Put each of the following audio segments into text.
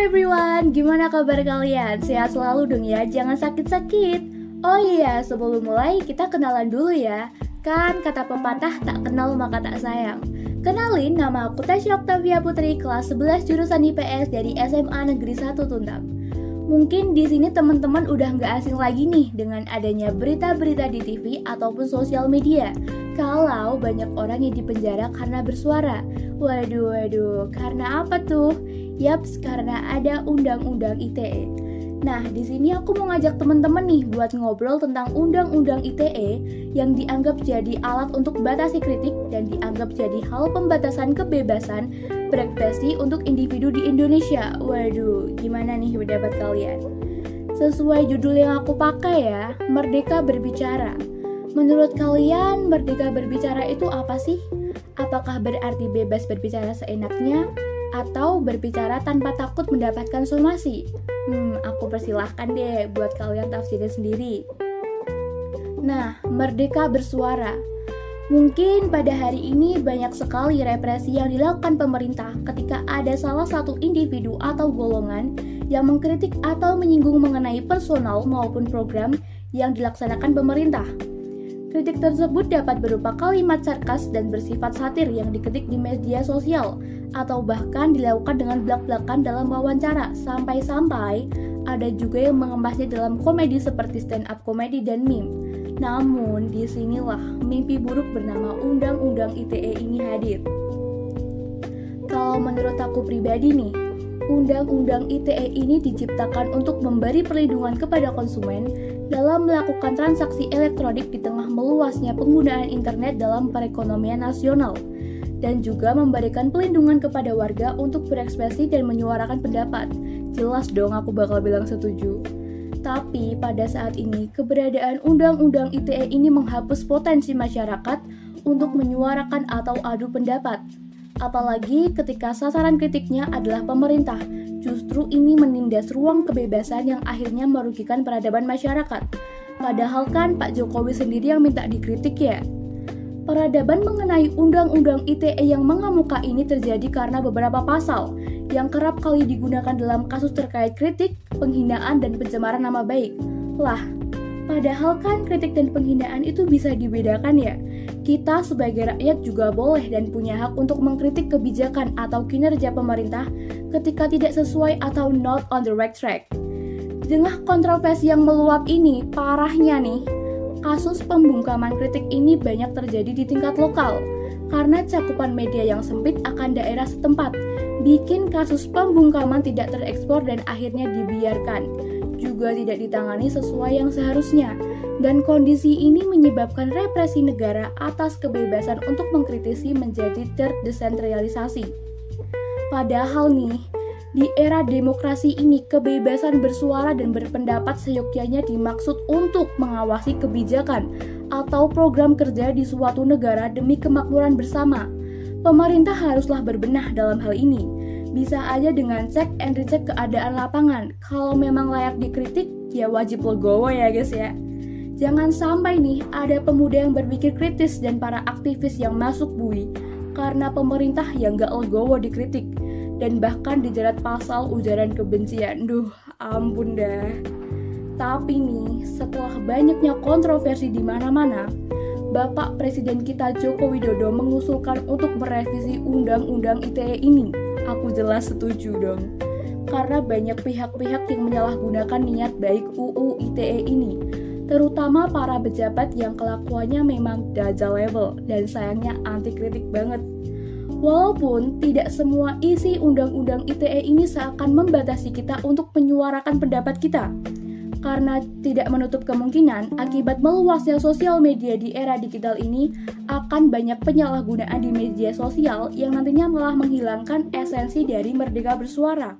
Everyone, gimana kabar kalian? Sehat selalu dong ya, jangan sakit-sakit. Oh iya, sebelum mulai kita kenalan dulu ya. Kan kata pepatah tak kenal maka tak sayang. Kenalin, nama aku Tasya Oktavia Putri, kelas 11 jurusan IPS dari SMA Negeri 1 Tuntang. Mungkin di sini teman-teman udah nggak asing lagi nih dengan adanya berita-berita di TV ataupun sosial media. Kalau banyak orang yang dipenjara karena bersuara. Waduh, waduh, karena apa tuh? Yaps, karena ada undang-undang ITE. Nah, di sini aku mau ngajak teman-teman nih buat ngobrol tentang Undang-Undang ITE yang dianggap jadi alat untuk batasi kritik dan dianggap jadi hal pembatasan kebebasan berekspresi untuk individu di Indonesia. Waduh, gimana nih pendapat kalian? Sesuai judul yang aku pakai ya, Merdeka Berbicara. Menurut kalian, merdeka berbicara itu apa sih? Apakah berarti bebas berbicara seenaknya atau berbicara tanpa takut mendapatkan somasi? Hmm, aku persilahkan deh buat kalian tafsirin sendiri. Nah, merdeka bersuara. Mungkin pada hari ini banyak sekali represi yang dilakukan pemerintah ketika ada salah satu individu atau golongan yang mengkritik atau menyinggung mengenai personal maupun program yang dilaksanakan pemerintah. Kritik tersebut dapat berupa kalimat sarkas dan bersifat satir yang diketik di media sosial, atau bahkan dilakukan dengan belak-belakan dalam wawancara, sampai-sampai ada juga yang mengemasnya dalam komedi seperti stand-up komedi dan meme. Namun, di sinilah mimpi buruk bernama Undang-Undang ITE ini hadir. Kalau menurut aku pribadi nih, Undang-Undang ITE ini diciptakan untuk memberi perlindungan kepada konsumen dalam melakukan transaksi elektronik di tengah meluasnya penggunaan internet dalam perekonomian nasional dan juga memberikan pelindungan kepada warga untuk berekspresi dan menyuarakan pendapat. Jelas dong aku bakal bilang setuju. Tapi pada saat ini keberadaan Undang-Undang ITE ini menghapus potensi masyarakat untuk menyuarakan atau adu pendapat. Apalagi ketika sasaran kritiknya adalah pemerintah Justru ini menindas ruang kebebasan yang akhirnya merugikan peradaban masyarakat. Padahal kan Pak Jokowi sendiri yang minta dikritik ya. Peradaban mengenai Undang-Undang ITE yang mengemuka ini terjadi karena beberapa pasal yang kerap kali digunakan dalam kasus terkait kritik, penghinaan, dan pencemaran nama baik. Lah, Padahal kan kritik dan penghinaan itu bisa dibedakan ya. Kita sebagai rakyat juga boleh dan punya hak untuk mengkritik kebijakan atau kinerja pemerintah ketika tidak sesuai atau not on the right track. Di kontroversi yang meluap ini, parahnya nih, kasus pembungkaman kritik ini banyak terjadi di tingkat lokal karena cakupan media yang sempit akan daerah setempat, bikin kasus pembungkaman tidak terekspor dan akhirnya dibiarkan juga tidak ditangani sesuai yang seharusnya, dan kondisi ini menyebabkan represi negara atas kebebasan untuk mengkritisi menjadi terdesentralisasi. Padahal nih, di era demokrasi ini, kebebasan bersuara dan berpendapat seyogyanya dimaksud untuk mengawasi kebijakan atau program kerja di suatu negara demi kemakmuran bersama. Pemerintah haruslah berbenah dalam hal ini bisa aja dengan cek and recheck keadaan lapangan. Kalau memang layak dikritik, ya wajib legowo ya guys ya. Jangan sampai nih ada pemuda yang berpikir kritis dan para aktivis yang masuk bui karena pemerintah yang gak legowo dikritik dan bahkan dijerat pasal ujaran kebencian. Duh, ampun dah. Tapi nih, setelah banyaknya kontroversi di mana-mana, Bapak Presiden kita Joko Widodo mengusulkan untuk merevisi Undang-Undang ITE ini Aku jelas setuju dong. Karena banyak pihak-pihak yang menyalahgunakan niat baik UU ITE ini, terutama para pejabat yang kelakuannya memang dajal level dan sayangnya anti kritik banget. Walaupun tidak semua isi undang-undang ITE ini seakan membatasi kita untuk menyuarakan pendapat kita. Karena tidak menutup kemungkinan akibat meluasnya sosial media di era digital ini akan banyak penyalahgunaan di media sosial yang nantinya malah menghilangkan esensi dari merdeka bersuara.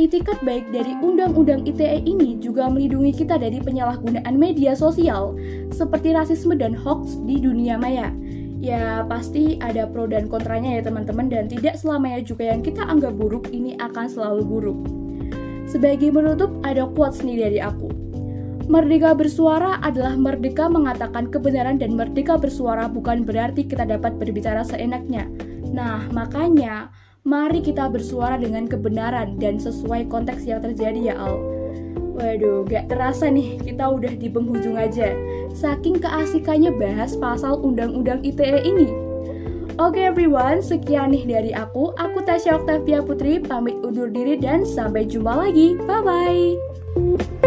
Itikat baik dari Undang-Undang ITE ini juga melindungi kita dari penyalahgunaan media sosial seperti rasisme dan hoax di dunia maya. Ya, pasti ada pro dan kontranya ya teman-teman dan tidak selamanya juga yang kita anggap buruk ini akan selalu buruk. Sebagai menutup, ada quotes nih dari aku. Merdeka bersuara adalah merdeka mengatakan kebenaran dan merdeka bersuara bukan berarti kita dapat berbicara seenaknya. Nah, makanya mari kita bersuara dengan kebenaran dan sesuai konteks yang terjadi ya Al. Waduh, gak terasa nih kita udah di penghujung aja. Saking keasikannya bahas pasal Undang-Undang ITE ini. Oke okay everyone, sekian nih dari aku. Aku Tasya Oktavia Putri, pamit undur diri dan sampai jumpa lagi. Bye-bye.